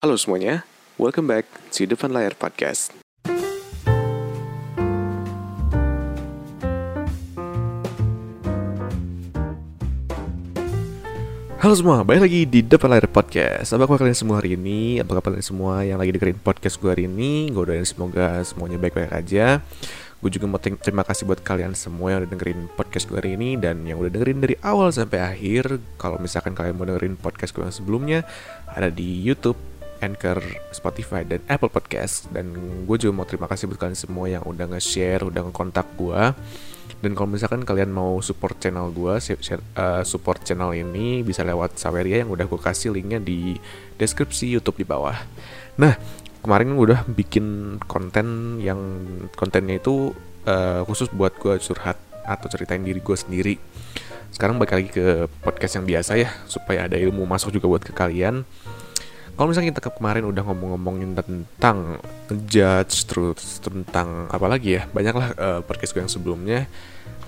Halo semuanya, welcome back to Depan Layar Podcast. Halo semua, balik lagi di Depan Layar Podcast Apa kabar kalian semua hari ini? Apa kabar kalian semua yang lagi dengerin podcast gue hari ini? Gue doain semoga semuanya baik-baik aja Gue juga mau terima kasih buat kalian semua yang udah dengerin podcast gue hari ini Dan yang udah dengerin dari awal sampai akhir Kalau misalkan kalian mau dengerin podcast gue yang sebelumnya Ada di Youtube, Anchor, Spotify, dan Apple Podcast Dan gue juga mau terima kasih buat kalian semua yang udah nge-share, udah nge-kontak gue dan kalau misalkan kalian mau support channel gue, uh, support channel ini bisa lewat Saweria yang udah gue kasih linknya di deskripsi YouTube di bawah. Nah, kemarin udah bikin konten yang kontennya itu uh, khusus buat gue curhat atau ceritain diri gue sendiri. Sekarang balik lagi ke podcast yang biasa ya, supaya ada ilmu masuk juga buat ke kalian. Kalau misalnya kita kemarin udah ngomong-ngomongin tentang judge terus tentang apa lagi ya banyaklah uh, podcast gue yang sebelumnya.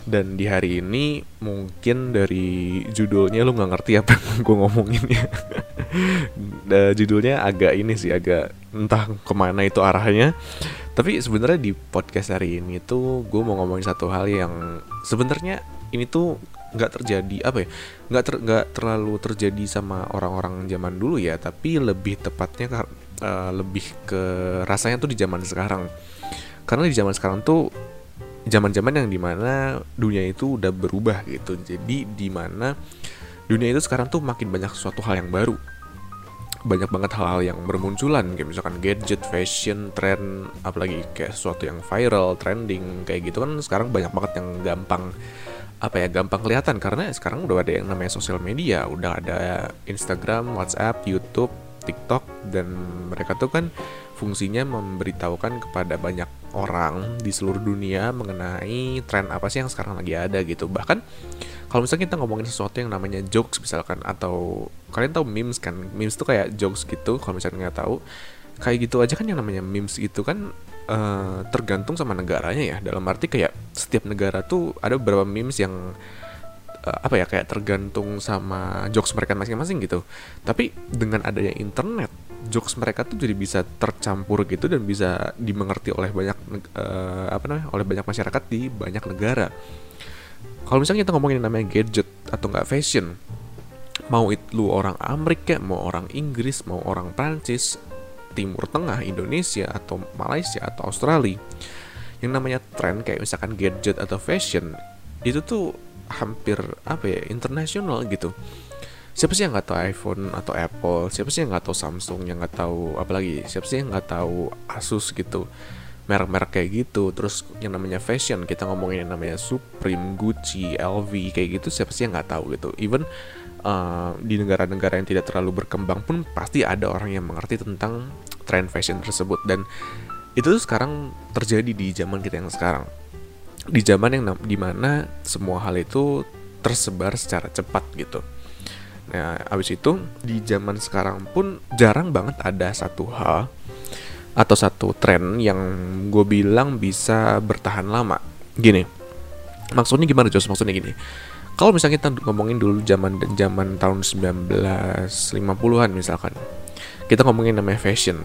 Dan di hari ini mungkin dari judulnya lu nggak ngerti apa yang gue ngomongin ya. Judulnya agak ini sih agak entah ke mana itu arahnya. Tapi sebenarnya di podcast hari ini tuh gue mau ngomongin satu hal yang sebenarnya ini tuh nggak terjadi apa ya nggak ter, nggak terlalu terjadi sama orang-orang zaman dulu ya tapi lebih tepatnya uh, lebih ke rasanya tuh di zaman sekarang. Karena di zaman sekarang tuh zaman-zaman yang di mana dunia itu udah berubah gitu. Jadi di mana dunia itu sekarang tuh makin banyak suatu hal yang baru. Banyak banget hal-hal yang bermunculan kayak misalkan gadget, fashion, trend, apalagi kayak sesuatu yang viral, trending kayak gitu kan sekarang banyak banget yang gampang apa ya gampang kelihatan karena sekarang udah ada yang namanya sosial media, udah ada Instagram, WhatsApp, YouTube, TikTok dan mereka tuh kan fungsinya memberitahukan kepada banyak orang di seluruh dunia mengenai tren apa sih yang sekarang lagi ada gitu. Bahkan kalau misalnya kita ngomongin sesuatu yang namanya jokes misalkan atau kalian tahu memes kan? Memes tuh kayak jokes gitu kalau misalnya nggak tahu kayak gitu aja kan yang namanya memes itu kan uh, tergantung sama negaranya ya. Dalam arti kayak setiap negara tuh ada beberapa memes yang uh, apa ya kayak tergantung sama jokes mereka masing-masing gitu. Tapi dengan adanya internet jokes mereka tuh jadi bisa tercampur gitu dan bisa dimengerti oleh banyak uh, apa namanya oleh banyak masyarakat di banyak negara. Kalau misalnya kita ngomongin namanya gadget atau nggak fashion mau itu orang Amerika mau orang Inggris mau orang Prancis Timur Tengah, Indonesia atau Malaysia atau Australia. Yang namanya tren kayak misalkan gadget atau fashion itu tuh hampir apa ya internasional gitu. Siapa sih yang nggak tahu iPhone atau Apple? Siapa sih yang nggak tahu Samsung yang nggak tahu apalagi siapa sih yang nggak tahu Asus gitu? Merek-merek kayak gitu. Terus yang namanya fashion kita ngomongin yang namanya Supreme Gucci LV kayak gitu siapa sih yang nggak tahu gitu? Even uh, di negara-negara yang tidak terlalu berkembang pun pasti ada orang yang mengerti tentang tren fashion tersebut. Dan itu tuh sekarang terjadi di zaman kita yang sekarang. Di zaman yang di mana semua hal itu tersebar secara cepat gitu. Nah abis itu di zaman sekarang pun jarang banget ada satu hal atau satu tren yang gue bilang bisa bertahan lama. Gini maksudnya gimana Jos? Maksudnya gini kalau misalnya kita ngomongin dulu zaman zaman tahun 1950-an misalkan kita ngomongin namanya fashion.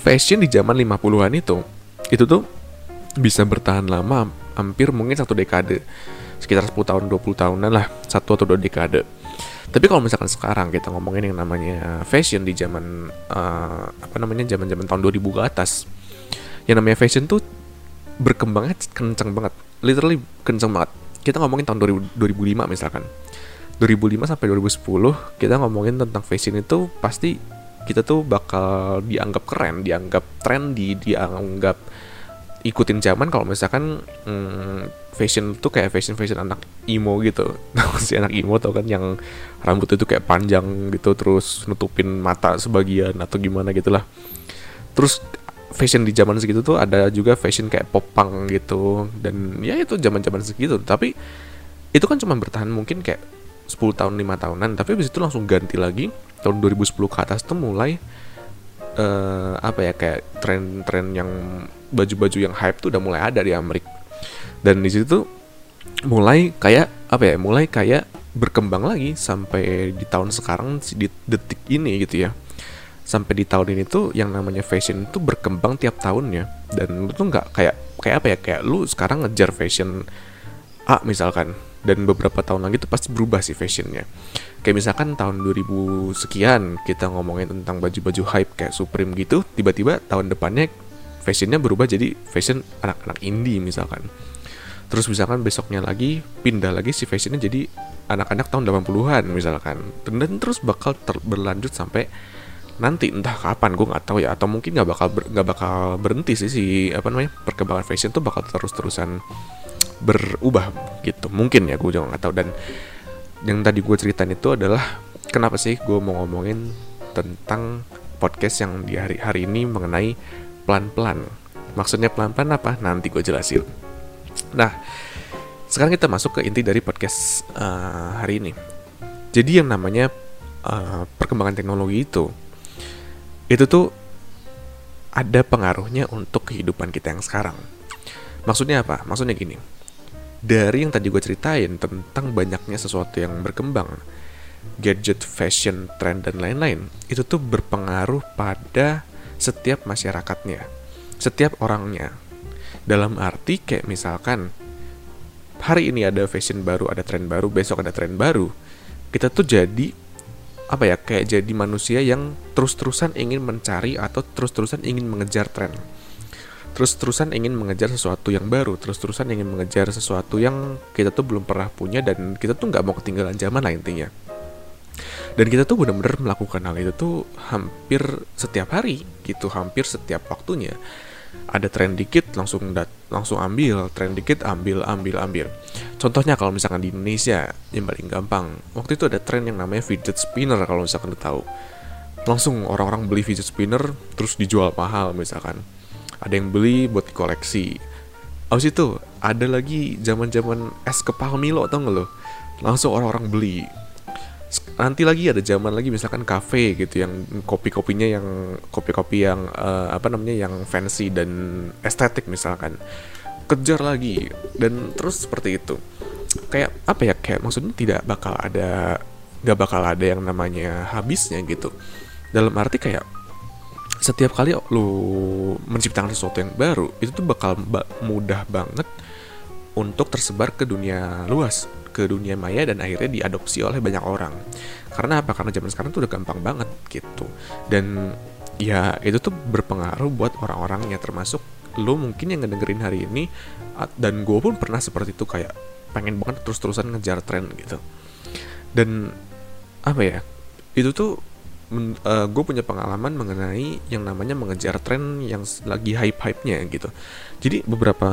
Fashion di zaman 50-an itu itu tuh bisa bertahan lama hampir mungkin satu dekade. Sekitar 10 tahun 20 tahunan lah satu atau dua dekade. Tapi kalau misalkan sekarang kita ngomongin yang namanya fashion di zaman uh, apa namanya zaman zaman tahun 2000 ke atas yang namanya fashion tuh berkembangnya kenceng banget literally kenceng banget kita ngomongin tahun 2000, 2005 misalkan. 2005 sampai 2010 kita ngomongin tentang fashion itu pasti kita tuh bakal dianggap keren, dianggap trendy, dianggap ikutin zaman kalau misalkan hmm, fashion tuh kayak fashion fashion anak emo gitu. Si anak emo tau kan yang rambut itu kayak panjang gitu terus nutupin mata sebagian atau gimana gitulah. Terus fashion di zaman segitu tuh ada juga fashion kayak pop punk gitu. Dan ya itu zaman zaman segitu. Tapi itu kan cuma bertahan mungkin kayak 10 tahun lima tahunan. Tapi habis itu langsung ganti lagi. Tahun 2010 ke atas tuh mulai uh, apa ya kayak tren-tren yang baju-baju yang hype tuh udah mulai ada di Amerika dan di situ mulai kayak apa ya mulai kayak berkembang lagi sampai di tahun sekarang di detik ini gitu ya sampai di tahun ini tuh yang namanya fashion itu berkembang tiap tahunnya. Dan lu tuh nggak kayak kayak apa ya? Kayak lu sekarang ngejar fashion A misalkan. Dan beberapa tahun lagi tuh pasti berubah sih fashionnya. Kayak misalkan tahun 2000 sekian kita ngomongin tentang baju-baju hype kayak Supreme gitu tiba-tiba tahun depannya fashionnya berubah jadi fashion anak-anak indie misalkan. Terus misalkan besoknya lagi pindah lagi si fashionnya jadi anak-anak tahun 80-an misalkan. Dan, terus bakal berlanjut sampai nanti entah kapan gue nggak tahu ya. Atau mungkin nggak bakal nggak bakal berhenti sih si apa namanya perkembangan fashion tuh bakal terus terusan berubah gitu. Mungkin ya gue juga nggak tahu. Dan yang tadi gue ceritain itu adalah kenapa sih gue mau ngomongin tentang podcast yang di hari hari ini mengenai pelan pelan maksudnya pelan pelan apa? Nanti gue jelasin. Nah sekarang kita masuk ke inti dari podcast uh, hari ini. Jadi yang namanya uh, perkembangan teknologi itu itu tuh ada pengaruhnya untuk kehidupan kita yang sekarang. Maksudnya apa? Maksudnya gini. Dari yang tadi gue ceritain tentang banyaknya sesuatu yang berkembang, gadget, fashion, trend, dan lain-lain, itu tuh berpengaruh pada setiap masyarakatnya, setiap orangnya. Dalam arti kayak misalkan, hari ini ada fashion baru, ada trend baru, besok ada trend baru, kita tuh jadi apa ya kayak jadi manusia yang terus-terusan ingin mencari atau terus-terusan ingin mengejar tren. Terus-terusan ingin mengejar sesuatu yang baru terus-terusan ingin mengejar sesuatu yang kita tuh belum pernah punya dan kita tuh nggak mau ketinggalan zaman lah intinya. Dan kita tuh benar-benar melakukan hal itu tuh hampir setiap hari gitu hampir setiap waktunya ada tren dikit langsung dat langsung ambil. Tren dikit ambil ambil ambil. Contohnya kalau misalkan di Indonesia yang paling gampang. Waktu itu ada tren yang namanya fidget spinner kalau misalkan tahu. Langsung orang-orang beli fidget spinner terus dijual mahal misalkan. Ada yang beli buat koleksi. Abis itu ada lagi zaman-zaman es kepal Milo tau gak lo? Langsung orang-orang beli nanti lagi ada zaman lagi misalkan kafe gitu yang kopi-kopinya yang kopi-kopi yang uh, apa namanya yang fancy dan estetik misalkan. Kejar lagi. Dan terus seperti itu. Kayak apa ya kayak maksudnya tidak bakal ada nggak bakal ada yang namanya habisnya gitu. Dalam arti kayak setiap kali lu menciptakan sesuatu yang baru itu tuh bakal mudah banget untuk tersebar ke dunia luas ke dunia maya dan akhirnya diadopsi oleh banyak orang. Karena apa? Karena zaman sekarang tuh udah gampang banget gitu. Dan ya itu tuh berpengaruh buat orang-orangnya termasuk lo mungkin yang ngedengerin hari ini dan gue pun pernah seperti itu kayak pengen banget terus-terusan ngejar tren gitu. Dan apa ya? Itu tuh uh, eh, gue punya pengalaman mengenai yang namanya mengejar tren yang lagi hype-hype-nya gitu. Jadi beberapa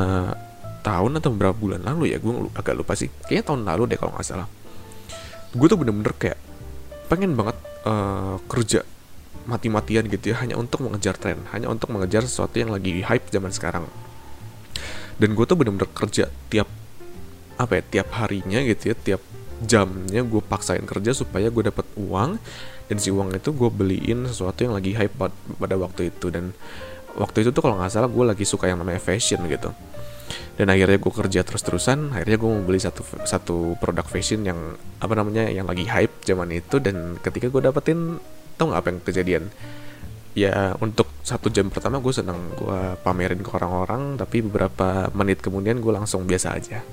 tahun atau beberapa bulan lalu ya gue agak lupa sih. Kayaknya tahun lalu deh kalau nggak salah. Gue tuh bener-bener kayak pengen banget uh, kerja mati-matian gitu ya hanya untuk mengejar tren hanya untuk mengejar sesuatu yang lagi hype zaman sekarang. Dan gue tuh bener-bener kerja tiap apa ya tiap harinya gitu ya tiap jamnya gue paksain kerja supaya gue dapat uang dan si uang itu gue beliin sesuatu yang lagi hype pada waktu itu. Dan waktu itu tuh kalau nggak salah gue lagi suka yang namanya fashion gitu dan akhirnya gue kerja terus-terusan akhirnya gue mau beli satu satu produk fashion yang apa namanya yang lagi hype zaman itu. Dan ketika gue dapetin tau nggak apa yang kejadian? Ya untuk satu jam pertama gue seneng gue pamerin ke orang-orang tapi beberapa menit kemudian gue langsung biasa aja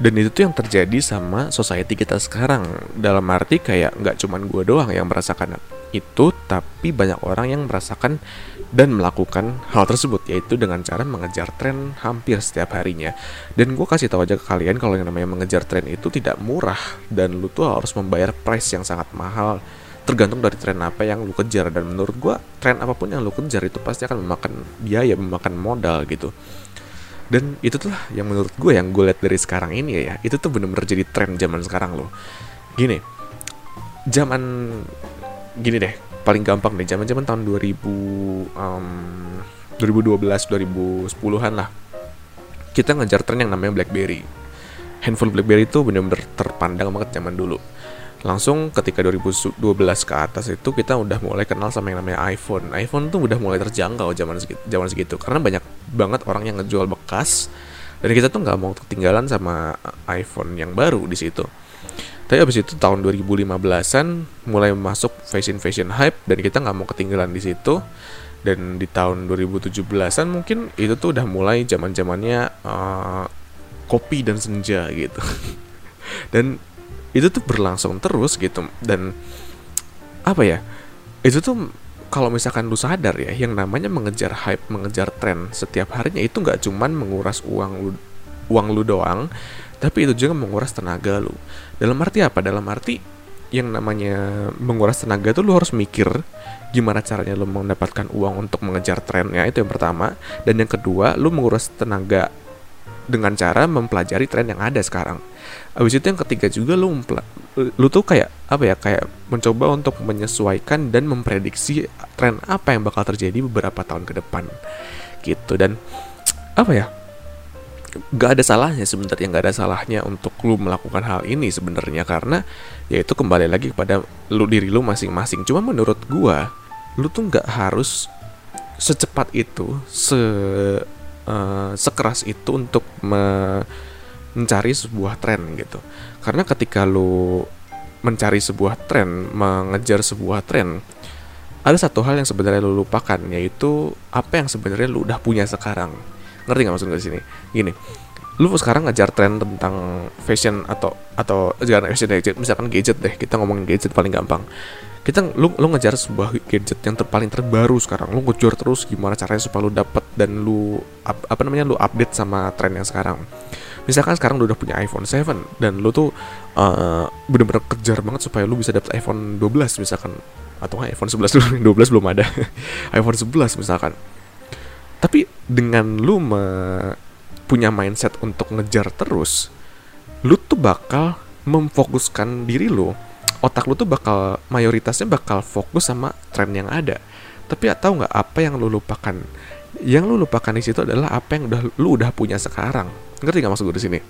dan itu tuh yang terjadi sama society kita sekarang. Dalam arti kayak nggak cuman gue doang yang merasakan itu tapi banyak orang yang merasakan dan melakukan hal tersebut yaitu dengan cara mengejar tren hampir setiap harinya. Dan gue kasih tahu aja ke kalian kalau yang namanya mengejar tren itu tidak murah dan lu tuh harus membayar price yang sangat mahal. Tergantung dari tren apa yang lu kejar dan menurut gue tren apa pun yang lu kejar itu pasti akan memakan biaya memakan modal gitu. Dan itu tuh yang menurut gue yang gue lihat dari sekarang ini ya itu tuh bener-bener jadi tren zaman sekarang loh. Gini zaman gini deh paling gampang deh zaman zaman tahun 2000 um, 2012 2010-an lah kita ngejar tren yang namanya BlackBerry handphone BlackBerry itu bener-bener terpandang banget zaman dulu langsung ketika 2012 ke atas itu kita udah mulai kenal sama yang namanya iPhone. iPhone tuh udah mulai terjangkau zaman segitu, zaman segitu karena banyak banget orang yang ngejual bekas dan kita tuh nggak mau ketinggalan sama iPhone yang baru di situ. Tapi abis itu tahun 2015an mulai masuk fashion fashion hype dan kita nggak mau ketinggalan di situ. Dan di tahun 2017an mungkin itu tuh udah mulai zaman zamannya uh, kopi dan senja gitu. Dan itu tuh berlangsung terus gitu. Dan apa ya itu tuh kalau misalkan lu sadar ya yang namanya mengejar hype mengejar tren setiap harinya itu nggak cuman menguras uang lu uang lu doang tapi itu juga menguras tenaga lu. Dalam arti apa? Dalam arti yang namanya menguras tenaga tuh lu harus mikir gimana caranya lu mendapatkan uang untuk mengejar trennya itu yang pertama. Dan yang kedua lu menguras tenaga dengan cara mempelajari tren yang ada sekarang. Abis itu yang ketiga juga lu lu tuh kayak apa ya kayak mencoba untuk menyesuaikan dan memprediksi tren apa yang bakal terjadi beberapa tahun ke depan. Gitu. Dan apa ya gak ada salahnya sebenarnya nggak ada salahnya untuk lu melakukan hal ini sebenarnya karena ya itu kembali lagi kepada lu diri lu masing-masing. Cuma menurut gua lu tuh nggak harus secepat itu se uh, sekeras itu untuk me mencari sebuah tren gitu. Karena ketika lu mencari sebuah tren mengejar sebuah tren ada satu hal yang sebenarnya lu lupakan yaitu apa yang sebenarnya lu udah punya sekarang ngerti nggak maksud gue sini? Gini lu sekarang ngejar tren tentang fashion atau atau jangan fashion gadget misalkan gadget deh kita ngomongin gadget paling gampang. Kita lu lu ngejar sebuah gadget yang ter, paling terbaru sekarang lu ngejar terus gimana caranya supaya lu dapet dan lu up, apa namanya lu update sama tren yang sekarang. Misalkan sekarang lu udah punya iPhone 7 dan lu tuh uh, bener-bener kejar banget supaya lu bisa dapet iPhone 12 misalkan. Atau iPhone 11 dulu 12 belum ada. iPhone 11 misalkan tapi dengan lu me punya mindset untuk ngejar terus lu tuh bakal memfokuskan diri lu. Otak lu tuh bakal mayoritasnya bakal fokus sama tren yang ada. Tapi tahu nggak apa yang lu lupakan? Yang lu lupakan di situ adalah apa yang udah lu udah punya sekarang. Ngerti nggak maksud gue di sini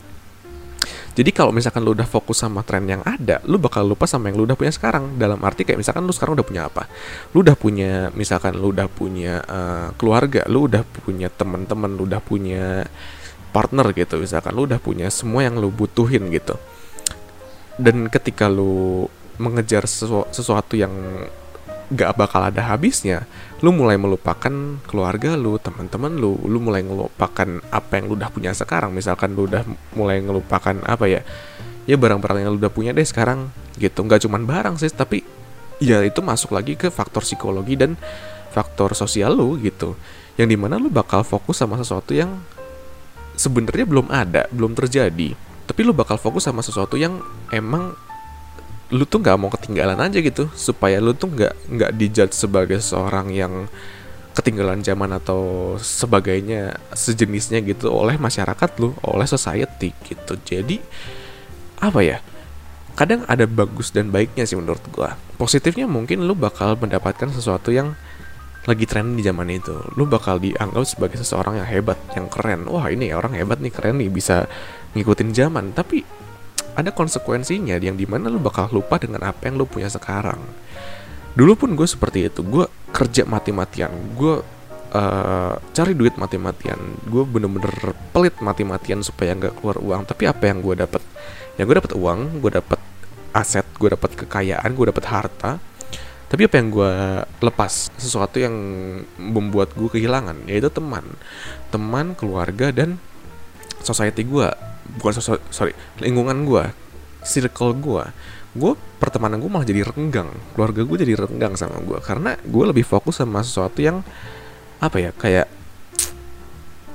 jadi kalau misalkan lu udah fokus sama tren yang ada, lu bakal lupa sama yang lu udah punya sekarang. Dalam arti kayak misalkan lu sekarang udah punya apa? Lu udah punya misalkan lu udah punya uh, keluarga, lu udah punya teman-teman, lu udah punya partner gitu misalkan lu udah punya semua yang lu butuhin gitu. Dan ketika lu mengejar sesu sesuatu yang gak bakal ada habisnya. Lu mulai melupakan keluarga lu teman-teman lu lu mulai melupakan apa yang lu udah punya sekarang. Misalkan lu udah mulai melupakan apa ya ya barang-barang yang lu udah punya deh sekarang gitu. Nggak cuman barang sih tapi ya itu masuk lagi ke faktor psikologi dan faktor sosial lu gitu. Yang di mana lu bakal fokus sama sesuatu yang sebenarnya belum ada belum terjadi. Tapi lu bakal fokus sama sesuatu yang emang lu tuh nggak mau ketinggalan aja gitu supaya lu tuh nggak nggak dijudge sebagai seorang yang ketinggalan zaman atau sebagainya sejenisnya gitu oleh masyarakat lu oleh society gitu. Jadi apa ya kadang ada bagus dan baiknya sih menurut gua. Positifnya mungkin lu bakal mendapatkan sesuatu yang lagi tren di zaman itu. Lu bakal dianggap sebagai seseorang yang hebat yang keren. Wah ini orang hebat nih keren nih bisa ngikutin zaman. Tapi ada konsekuensinya yang di mana lu bakal lupa dengan apa yang lu punya sekarang. Dulu pun gue seperti itu. Gue kerja mati-matian. Gue uh, cari duit mati-matian. Gue bener-bener pelit mati-matian supaya nggak keluar uang. Tapi apa yang gue dapat ya gue dapat uang gue dapat aset gue dapat kekayaan gue dapat harta. Tapi apa yang gue lepas? Sesuatu yang membuat gue kehilangan yaitu teman. Teman keluarga dan society gue bukan so sorry lingkungan gue circle gue gue pertemanan gue malah jadi renggang keluarga gue jadi renggang sama gue karena gue lebih fokus sama sesuatu yang apa ya kayak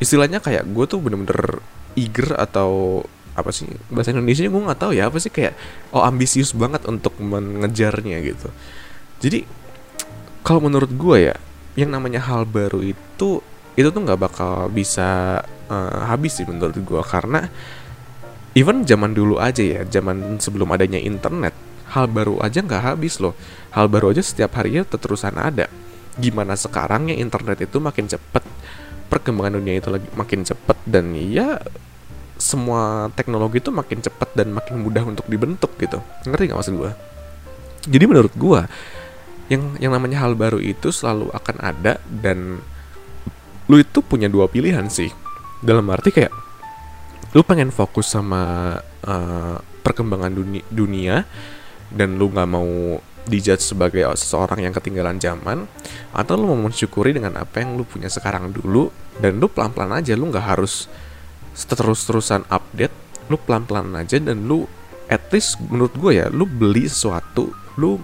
istilahnya kayak gue tuh bener-bener eager atau apa sih bahasa Indonesia gue nggak tahu ya apa sih kayak oh ambisius banget untuk mengejarnya gitu. Jadi kalau menurut gue ya yang namanya hal baru itu itu tuh nggak bakal bisa uh, habis sih menurut gue karena even zaman dulu aja ya zaman sebelum adanya internet hal baru aja nggak habis loh. Hal baru aja setiap harinya terusan ada. Gimana sekarang ya internet itu makin cepet perkembangan dunia itu lagi makin cepet dan ya semua teknologi itu makin cepet dan makin mudah untuk dibentuk gitu. Ngerti nggak maksud gue jadi menurut gue yang yang namanya hal baru itu selalu akan ada dan lu itu punya dua pilihan sih. Dalam arti kayak lu pengen fokus sama uh, perkembangan dunia, dunia dan lu nggak mau dijudge sebagai seseorang yang ketinggalan zaman atau lu mau mensyukuri dengan apa yang lu punya sekarang dulu dan lu pelan-pelan aja lu nggak harus terus-terusan update lu pelan-pelan aja dan lu at least menurut gue ya lu beli sesuatu lu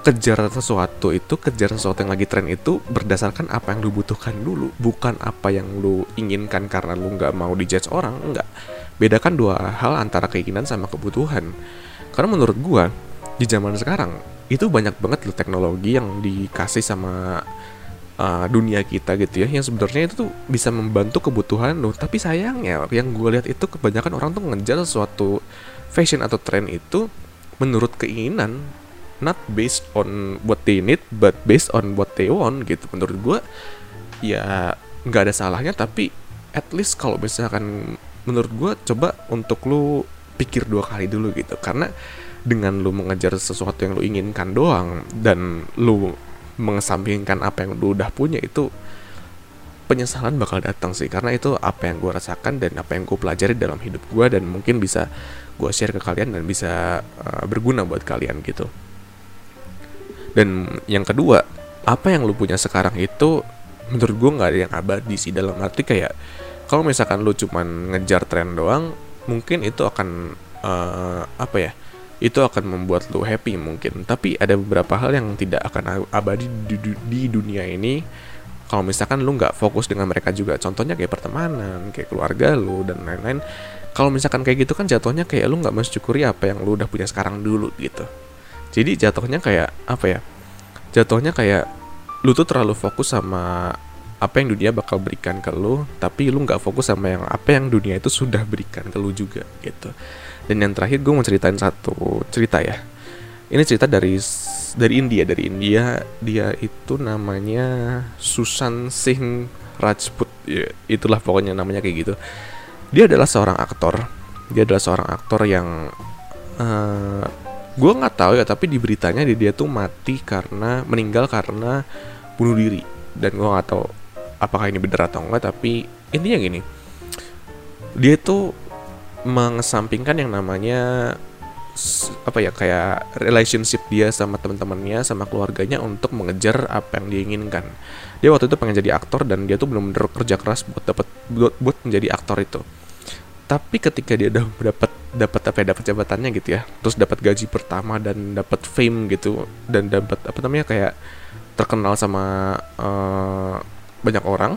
kejar sesuatu itu kejar sesuatu yang lagi tren itu berdasarkan apa yang lu butuhkan dulu. Bukan apa yang lu inginkan karena lu nggak mau dijudge orang enggak bedakan dua hal antara keinginan sama kebutuhan. Karena menurut gue di zaman sekarang itu banyak banget loh teknologi yang dikasih sama uh, dunia kita gitu ya. Yang sebenarnya itu tuh bisa membantu kebutuhan lo tapi sayangnya yang gue lihat itu kebanyakan orang tuh ngejar sesuatu fashion atau tren itu menurut keinginan not based on what they need but based on what they want gitu. Menurut gue ya nggak ada salahnya tapi at least kalau misalkan menurut gue coba untuk lu pikir dua kali dulu gitu. Karena dengan lu mengejar sesuatu yang lu inginkan doang dan lu mengesampingkan apa yang lu udah punya itu penyesalan bakal datang sih. Karena itu apa yang gue rasakan dan apa yang gue pelajari dalam hidup gue dan mungkin bisa gue share ke kalian dan bisa uh, berguna buat kalian gitu dan yang kedua apa yang lu punya sekarang itu menurut gue nggak ada yang abadi sih dalam arti kayak kalau misalkan lu cuman ngejar tren doang mungkin itu akan uh, apa ya itu akan membuat lu happy mungkin. Tapi ada beberapa hal yang tidak akan abadi di, di dunia ini. Kalau misalkan lu nggak fokus dengan mereka juga contohnya kayak pertemanan kayak keluarga lu dan lain-lain. Kalau misalkan kayak gitu kan jatuhnya kayak lu nggak mensyukuri apa yang lu udah punya sekarang dulu gitu jadi jatuhnya kayak apa ya jatuhnya kayak lu tuh terlalu fokus sama apa yang dunia bakal berikan ke lu tapi lu nggak fokus sama yang apa yang dunia itu sudah berikan ke lu juga gitu. Dan yang terakhir gue mau ceritain satu cerita ya. Ini cerita dari dari India dari India. Dia itu namanya Susan Singh Rajput ya, itulah pokoknya namanya kayak gitu. Dia adalah seorang aktor. Dia adalah seorang aktor yang uh, gue nggak tahu ya tapi di beritanya dia, dia tuh mati karena meninggal karena bunuh diri. Dan gue nggak tahu apakah ini benar atau enggak tapi intinya gini. Dia tuh mengesampingkan yang namanya apa ya kayak relationship dia sama teman-temannya sama keluarganya untuk mengejar apa yang dia inginkan. Dia waktu itu pengen jadi aktor dan dia tuh belum benar kerja keras buat dapat buat, buat menjadi aktor itu. Tapi ketika dia udah dapat dapat apa ya dapat jabatannya gitu ya terus dapat gaji pertama dan dapat fame gitu dan dapat apa namanya kayak terkenal sama uh, banyak orang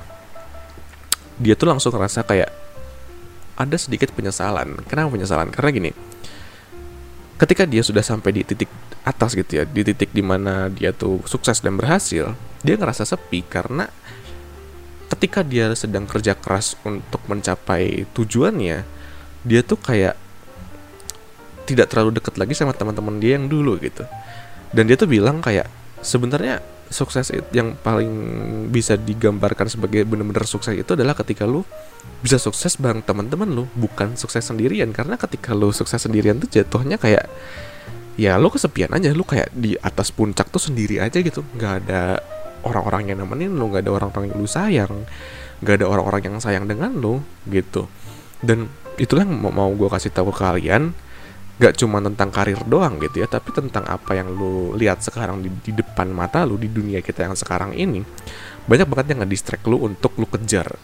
dia tuh langsung ngerasa kayak ada sedikit penyesalan. Kenapa penyesalan? Karena gini, ketika dia sudah sampai di titik atas gitu ya, di titik di mana dia tuh sukses dan berhasil, dia ngerasa sepi karena ketika dia sedang kerja keras untuk mencapai tujuannya, dia tuh kayak tidak terlalu dekat lagi sama teman-teman dia yang dulu gitu. Dan dia tuh bilang kayak sebenarnya sukses yang paling bisa digambarkan sebagai benar-benar sukses itu adalah ketika lu bisa sukses bareng teman-teman lu bukan sukses sendirian. Karena ketika lu sukses sendirian tuh jatuhnya kayak ya lu kesepian aja lu kayak di atas puncak tuh sendiri aja gitu. Nggak ada orang-orang yang nemenin lu nggak ada orang-orang yang lu sayang nggak ada orang-orang yang sayang dengan lu gitu. Dan itulah yang mau, gue kasih tahu ke kalian gak cuma tentang karir doang gitu ya tapi tentang apa yang lu lihat sekarang di, di depan mata lu di dunia kita yang sekarang ini banyak banget yang ngedistract lu untuk lu kejar.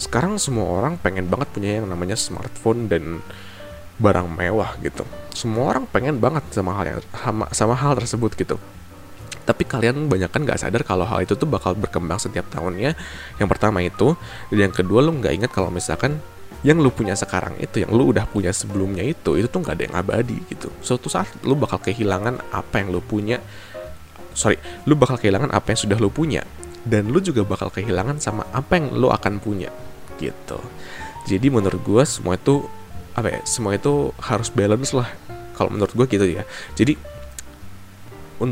Sekarang semua orang pengen banget punya yang namanya smartphone dan barang mewah gitu. Semua orang pengen banget sama hal yang sama, sama hal tersebut gitu. Tapi kalian banyak kan gak sadar kalau hal itu tuh bakal berkembang setiap tahunnya. Yang pertama itu dan yang kedua lu nggak ingat kalau misalkan yang lu punya sekarang itu yang lu udah punya sebelumnya itu itu tuh nggak ada yang abadi gitu. Suatu saat lu bakal kehilangan apa yang lu punya. Sorry lu bakal kehilangan apa yang sudah lu punya. Dan lu juga bakal kehilangan sama apa yang lu akan punya gitu. Jadi menurut gue semua itu apa ya semua itu harus balance lah. Kalau menurut gue gitu ya. Jadi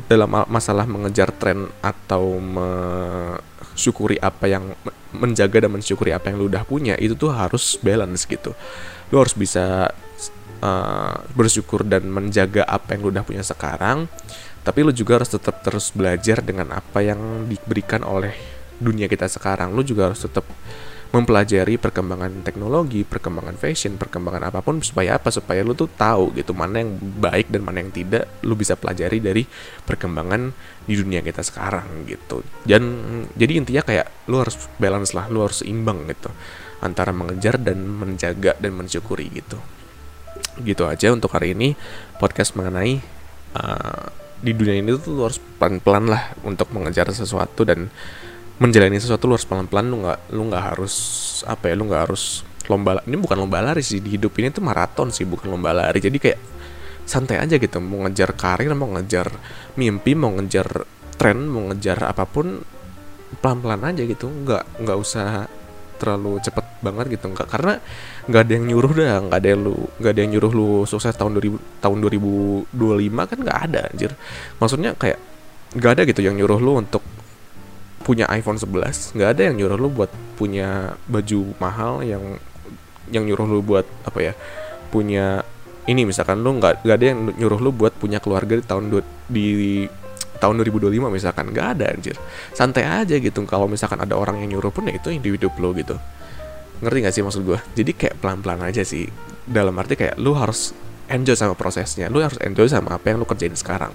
dalam masalah mengejar tren atau mensyukuri apa yang menjaga dan mensyukuri apa yang lu udah punya itu tuh harus balance gitu. Lu harus bisa uh, bersyukur dan menjaga apa yang lu udah punya sekarang tapi lu juga harus tetap terus belajar dengan apa yang diberikan oleh dunia kita sekarang. Lu juga harus tetap mempelajari perkembangan teknologi, perkembangan fashion, perkembangan apa pun supaya apa? Supaya lu tuh tahu gitu mana yang baik dan mana yang tidak lu bisa pelajari dari perkembangan di dunia kita sekarang gitu. Dan jadi intinya kayak lu harus balance lah, lu harus seimbang gitu antara mengejar dan menjaga dan mensyukuri gitu. Gitu aja untuk hari ini podcast mengenai uh, di dunia ini tuh lu harus pelan-pelan lah untuk mengejar sesuatu dan menjalani sesuatu lu harus pelan-pelan lu nggak lu nggak harus apa ya lu nggak harus lomba ini bukan lomba lari sih di hidup ini tuh maraton sih bukan lomba lari. Jadi kayak santai aja gitu mau ngejar karir mau ngejar mimpi mau ngejar tren mau ngejar apa pun pelan-pelan aja gitu. Nggak nggak usah terlalu cepet banget gitu. Nggak karena nggak ada yang nyuruh dah nggak ada yang lu nggak ada yang nyuruh lu sukses tahun 2000 tahun 2025 kan nggak ada anjir. Maksudnya kayak nggak ada gitu yang nyuruh lu untuk punya iPhone 11 nggak ada yang nyuruh lu buat punya baju mahal yang yang nyuruh lu buat apa ya punya ini misalkan lu nggak nggak ada yang nyuruh lu buat punya keluarga di tahun du, di tahun 2025 misalkan nggak ada anjir. Santai aja gitu kalau misalkan ada orang yang nyuruh pun ya itu di hidup lu gitu. Ngerti gak sih maksud gue jadi kayak pelan-pelan aja sih. Dalam arti kayak lu harus enjoy sama prosesnya lu harus enjoy sama apa yang lu kerjain sekarang.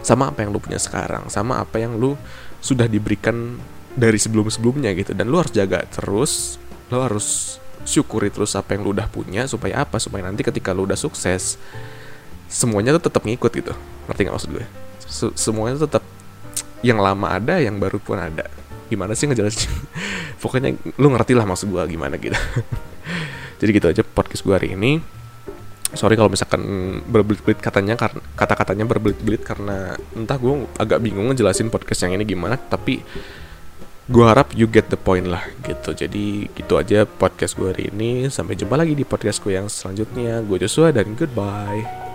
Sama apa yang lu punya sekarang sama apa yang lu sudah diberikan dari sebelum-sebelumnya gitu. Dan lu harus jaga terus lu harus syukuri terus apa yang lu udah punya supaya apa? Supaya nanti ketika lu udah sukses semuanya tuh tetap ngikut gitu. Ngerti gak maksud gue? Semuanya tetap yang lama ada yang baru pun ada. Gimana sih ngejelasin? Pokoknya lu ngerti lah maksud gue gimana gitu. Jadi gitu aja podcast gue hari ini sorry kalau misalkan berbelit-belit katanya karena kata-katanya berbelit-belit karena entah gue agak bingung ngejelasin podcast yang ini gimana tapi gue harap you get the point lah gitu. Jadi gitu aja podcast gue hari ini. Sampai jumpa lagi di podcast gue yang selanjutnya. Gue Joshua dan goodbye